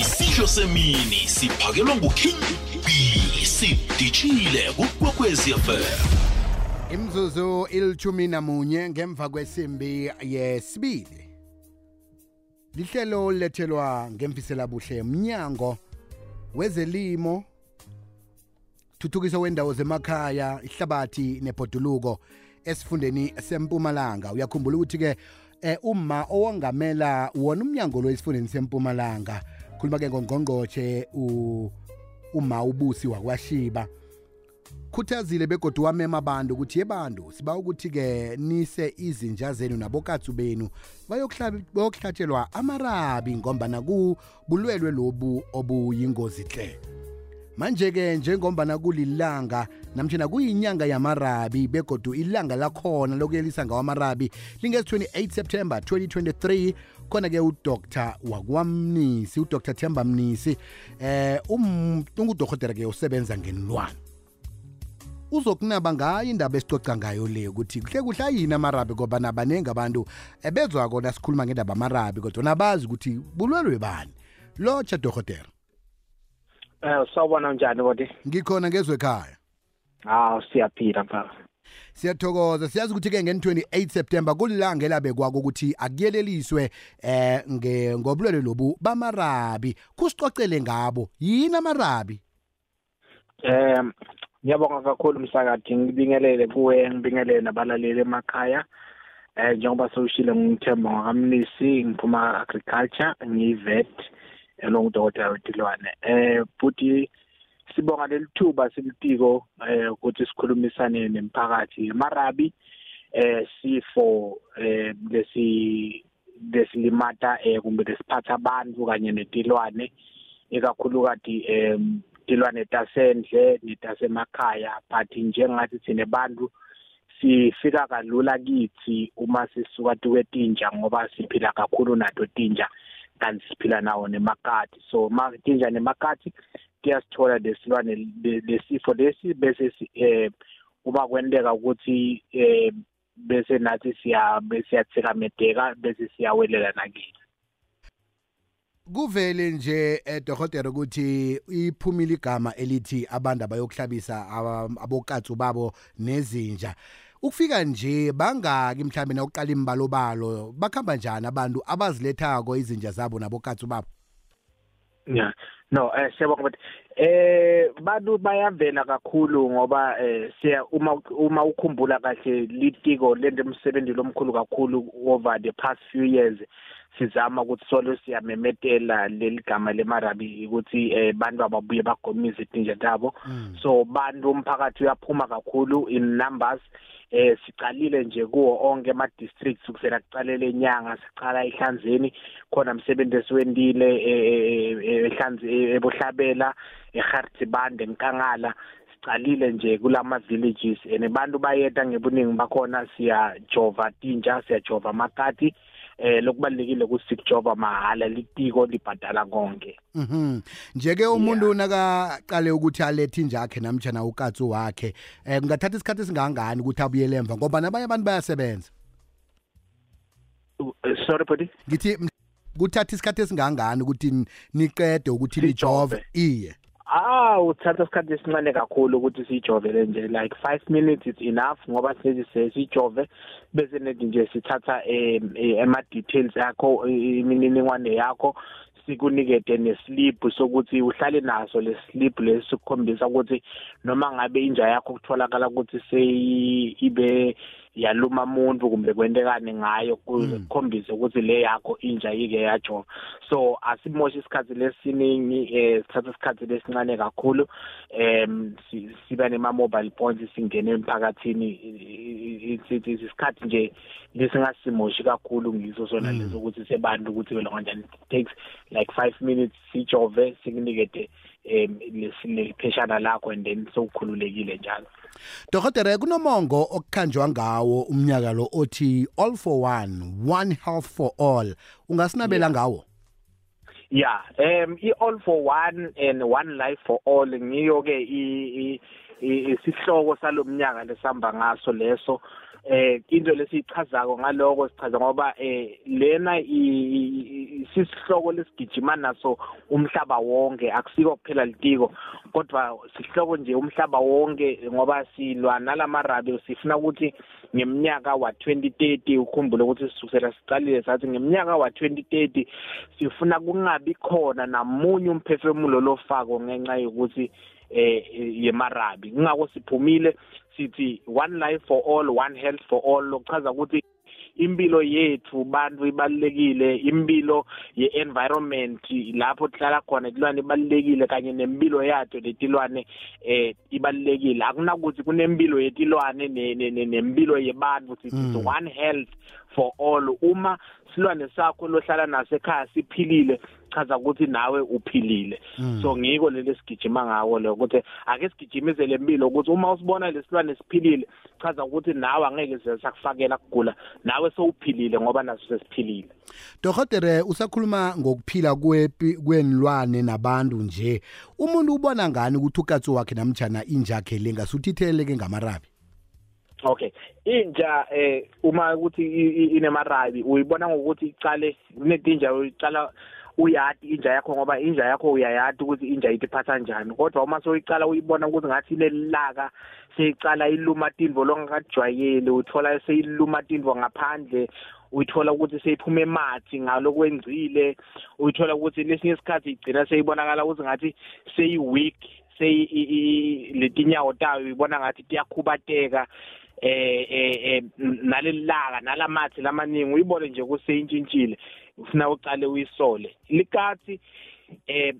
isidlo semini siphakelwa nguking b sidishile kukwekwezi fm imzuzu ilithumi namunye ngemva kwesimbi yesibili. Lihlelo lethelwa ngemfisela buhle mnyango wezelimo thuthukiso wendawo zemakhaya ihlabathi nebhoduluko esifundeni sempumalanga. Uyakhumbula ukuthi-ke eh, uma owangamela wona umnyango lo esifundeni sempumalanga khuluma-ke ngongqongqotshe uma ubusi wakwashiba. Khuthazile begodwa wamema abantu ukuthi yebantu siba ukuthi-ke nise izinja zenu nabokatsu benu bayokuhlatshelwa amarabi ngombana kubulwelwe lobu obuyingozi hle manje-ke njengombana kulilanga namtshana kuyinyanga yamarabi begodu ilanga lakhona lokuyelisa ngawo amarabi lingezi-28 september 2023 khona-ke udoktar wakwamnisi udoktar themba mnisi eh ungudokotela-ke usebenza ngenilwane uzokunaba ngayo indaba esicoca ngayo le ukuthi kuhle kuhle ayini amarabi ngoba nabaningi abantu ebezwa kona sikhuluma ngendaba amarabi kodwa nabazi ukuthi bulwelwe bani. Lotsha dokotela Eh sawubona njani bodi? ngikhona ngezwe ekhaya. Hawu siyaphila mfaka. siyathokoza. Siyazi ukuthi-ke ngen-28 september kulilanga elabekwako ukuthi akuyeleliswe eh nge ngobulwele lobu bamarabi. Kusicocele ngabo. Yini amarabi? Eh ngiyabonga kakhulu msakade ngibingelele kuwe ngibingelele nabalaleli emakhaya. Eh njengoba sewushilo ngithemba ngakamnisi ngiphuma agriculture ngiyivet. Elongudokotela wetilwane. Eh futhi sibonga lelithuba silitiko eh ukuthi sikhulumisane nemphakathi. Marabi eh sifo eh lesi lesilimata eh kumbe lesiphatha abantu kanye netilwane ikakhulukati em tilwane tasendle netasemakhaya. But njengathi sine bantu sifika kalula kithi uma sisuka tukwetinja ngoba siphila kakhulu nato tinja. Kanti siphila nawo nemakati. So ma tinja nemakati kuyasithola lesilwane lesifo lesi bese eh uma kwenteka ukuthi eh bese nathi siya besiyatsikamedeka bese siyawelela nakini. Kuvele nje eh, dokotela ukuthi iphumile igama elithi abantu abayokuhlabisa abokatsu babo nezinja. Ukufika nje bangaki mhlambe na uqala imbalobalo bakhamba njani abantu abazilethako izinja zabo nabokatsu babo? Yeah no eh siyabonga but eh bantu bayavela kakhulu ngoba eh siya uma uma ukhumbula kahle litiko lento umsebenzi lomkhulu kakhulu over the past few years sizama ukuthi solo siyamemetela leligama lemarabi ukuthi eh bantu ababuye bagomize itinja tabo so bantu umphakathi uyaphuma kakhulu in numbers eh sicalile nje kuwo onke ama districts kusela kucalele enyanga sicala ehlanzeni khona umsebenzi esiwendile ehlanze ebohlabela eHartibande enkangala sicalile nje kulama villages ene bantu bayeta ngebuningi bakhona siya jova tinja siya jova amakati. Eh lokubalekile ukuthi sikujova mahala litiko libhadala konke. Mhm. Njeke umuntu nakaqale ukuthi alethe injakhe namtjana ukatsu wakhe eh kungathatha isikhathi singangani ukuthi abuyele emva ngoba nabanye abantu bayasebenza. Sorry buddy ngithi kuthatha isikhathi esingangani ukuthi niqede ukuthi lijove iye. Ah uthatha isikhathi esincane kakhulu ukuthi sijovele nje like 5 minutes is enough ngoba sithi sijove bese nethi nje sithatha ema details yakho imininingwane yakho sikunikete neslip sokuthi uhlale naso leslip lesikhombisa ukuthi noma ngabe inja yakho kutholakala ukuthi seyibe yaluma umuntu kumbe kwentekane ngayo kukhombise ukuthi le yakho inja yike yajova. So asimoshe isikhathi lesiningi eh sithatha isikhathi lesincane kakhulu em siba nema mobile points singene emphakathini isikhathi nje lesingasimoshi kakhulu ngiso sona leso ukuthi sebantu ukuthi wena kanjani takes like 5 minutes sijove sikunikete em lesipheshana lakho and then sowukhululekile njalo. Dokotela kunomongo okukhanjwa ngawo umnyaka lo othi all for one one health for all. Ungasinabela ngawo? Yeah um i all for one and one life for all ngiyo ke i isihloko salomnyaka lesihamba ngaso leso. Eh into lesichazako ngaloko sichaza ngoba eh lena isisihloko lesigijima naso umhlaba wonke akusiko kuphela litiko. Kodwa sihloko nje umhlaba wonke ngoba silwa nalamarabi sifuna ukuthi ngeminyaka wa 2030 ukhumbule ukuthi sisukela siqalile sathi ngeminyaka wa 2030 sifuna kungabi khona namunye umphefemulo lofako ngenxa yokuthi eh yemarabi. Kungako siphumile sithi one life for all one health for all lokuchaza ukuthi impilo yethu bantu ibalekile impilo ye-environment lapho sihlala khona itilwane ibalekile kanye nempilo yathu letilwane eh ibalekile akunakuthi kunempilo yetilwane nempilo yebantu sithi mm. one health for all. Uma silwane sakho lohlala naso ekhaya siphilile chaza ukuthi nawe uphilile. Mm. so ngiko leli sigijima ngawo lo ukuthi ake sigijimise lempilo ukuthi uma usibona lesilwane siphilile chaza ukuthi nawe angeke sesakufakela kugula. Nawe sowuphilile ngoba naso sesiphilile. Dokhotere usakhuluma ngokuphila kwepi kwenilwane nabantu nje. Umuntu ubona ngani ukuthi ukatso wakhe namtjana injakhe lengasutitheleke ngamarabi? Okay. Inja eh uma ukuthi inemarabi uyibona ngokuthi icale kunetinja uyicala uyati inja yakho ngoba inja yakho uyayati ukuthi inja itiphatha njani. Kodwa uma soyicala uyibona ukuthi ngathi lelaka seyicala iluma tindvo longakajwayele uthola seyiluma tindvo ngaphandle uyithola ukuthi seyiphuma emathi ngalokwenzile uyithola ukuthi lesinye isikhathi igcina seyibonakala ukuthi ngathi seyi weak seyi letinyawo tayo uyibona ngathi tiyakhubateka eh eh nalelaka nalamathi lamaningi uyibone nje kuseyintshintshile ufuna uqale uyisole. Likathi eh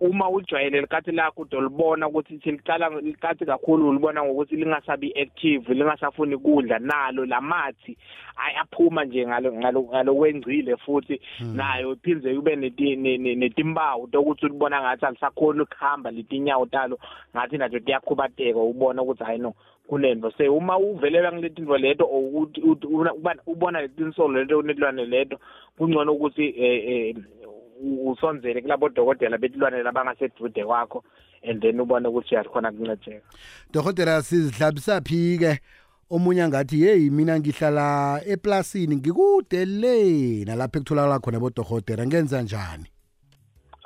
uma ujwayele likati lakho udolibona ukuthi liqala likati kakhulu ulibona ngokuthi lingasabi active lingasafuni kudla nalo lamathi ayaphuma nje ngalo ngalokwengcile futhi hmm. nayo iphindze kube netimbawu tokuthi ulibona ngathi alisakhona ukuhamba letinyawo talo ngathi nazo tiyakhubateka ubona ukuthi hayi no kunento se uma uvelela ngiletinto leto ukuthi ubona letinsolo leto netilwane leto kungcono ukuthi eh, eh usonzele kulabo dokotela betilwane labangasedude kwakho and then ubone ukuthi uyakhona kuncedeka dokotela sizidlabisa phi ke omunye angathi yeyi mina ngihlala eplasini ngikude le nalapho ekutholakala khona bodokotela ngenza njani?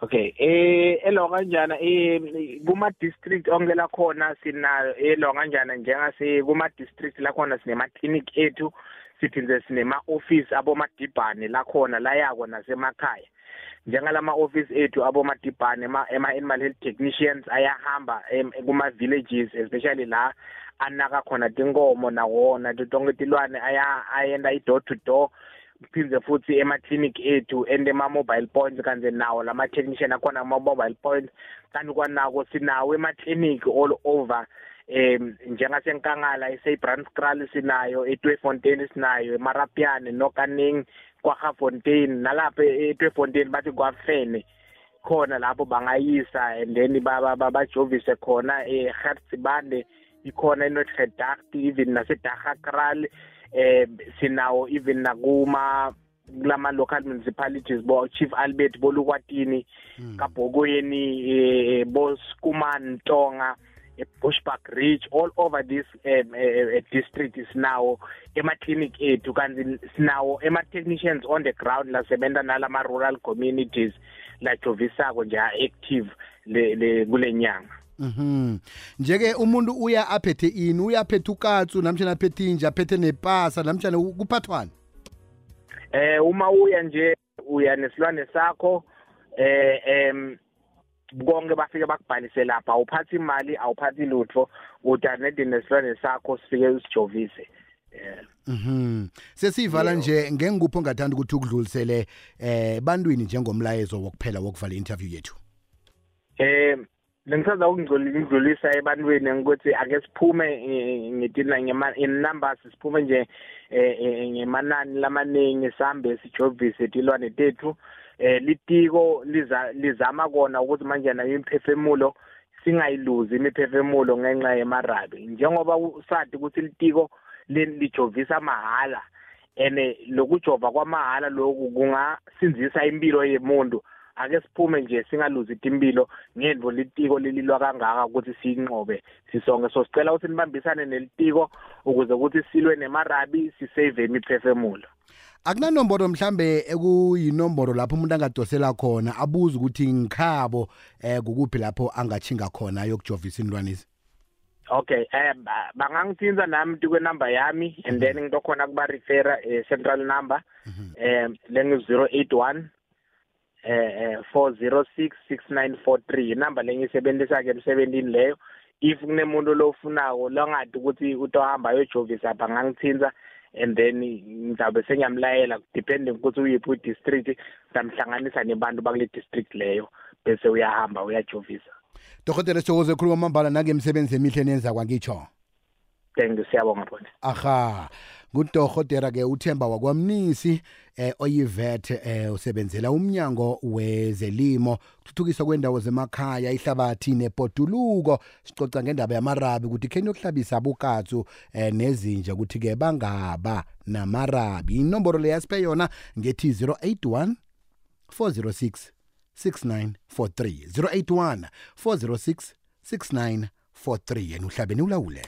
Okay eh elo kanjana eh kuma district onke la khona sinayo elo kanjana njengase kuma district la khona sinema clinic ethu siphinde sinema office abomadibhane la khona la yako nasemakhaya. Njengalama office ethu abomadibhane ema animal health technicians ayahamba kuma villages especially la anaka khona tinkomo nawona tonke tilwane aya ayenda i door to door phindze futhi ema-clinic ethu and ema-mobile points kanti nawo lama-technician akhona ama-mobile points. Kanti kwanako sinawo ema-clinic all over um njengasenkangala eseyibranskral sinayo etwefontein sinayo emarapiane nokaning kwahafontein nalapho etwefontein bathi kwafene khona lapho bangayisa and then bajovise khona ehertzbande ikhona enotredact even nasedagakral eh sinawo even nakuma kulama local municipalities bo Chief Albert Bolukwatini hmm. kaBhokweni eh bo Skuman Ntonga eBushbuck Ridge all over this um, uh, district is now ema clinic ethu kanti sinawo ema technicians on the ground la sebenza nalama rural communities la jovisako nje active le, le kulenyanga Mhm. Njeke umuntu uya aphethe ini? Uyaphethe ukatsu namtjana aphethe inja, aphethe nepasa namtjana kuphathwana? Eh uma uya nje uya nesilwane sakho eh em konke bafike bakubhalise lapha awuphathi imali awuphathi lutho uda nedi nesilwane sakho sifike usijovise Mhm. Sesivala nje ngengikupho ongathanda ukuthi ukudlulisele eh bantwini njengomlayezo wokuphela wokuvala interview yethu. Eh bengisaza ukungidlulisa ebantwini ukuthi ake siphume ngitina in numbers siphume nje eh, eh, ngemanani lamaningi sihambe sijovise tilwane tethu eh litiko lizama kona ukuthi manje nayo imphefemulo singayiluzi imiphefemulo ngenxa yemarabi. Njengoba usadi ukuthi litiko lijovisa mahala ene lokujova kwamahala lokhu kungasinzisa impilo yemuntu ake siphume nje singaluzi impilo ngendvo litiko lililwa kangaka ukuthi siyinqobe sisonke so sicela ukuthi nibambisane nelitiko ukuze ukuthi silwe nemarabi sisave imiphefemulo. Akunanomboro mhlambe ekuyinomboro lapho umuntu angadosela khona abuze ukuthi ngikhabo eh kukuphi lapho angachinga khona yokujovisa inlwanisi okay eh ba- bangangithinza nami kwenumber yami and then ngitokhona kuba refera eh, central number eh lengu 081 eh 406 6943 inamba lengiyisebenzisa ke emsebenzini leyo. If kunemuntu lofunako longadi ukuthi utohamba ayojovisa apha ngangithinza and then ngizabe sengiyamlayela depending ukuthi uyiphi district ngamhlanganisa nebantu bakule district leyo bese uyahamba uyajovisa. Dokotela sithokoze khuluma mambala nangemsebenzi emihle nenza kwangitsho. Thank you siyabonga bona aha. Ngudorhotera ke uthemba wakwamnisi eh oyivet eh usebenzela umnyango wezelimo kuthuthukiswa kwendawo zemakhaya ihlabathi nepotuluko sicoca ngendaba yamarabi ukuthi kheni yokuhlabisa abukatsu eh nezinja ukuthi ke bangaba namarabi. Inomboro le yasiphe yona ngethi 081 406 6943 081 406 6943 yena uhlabeni ulawule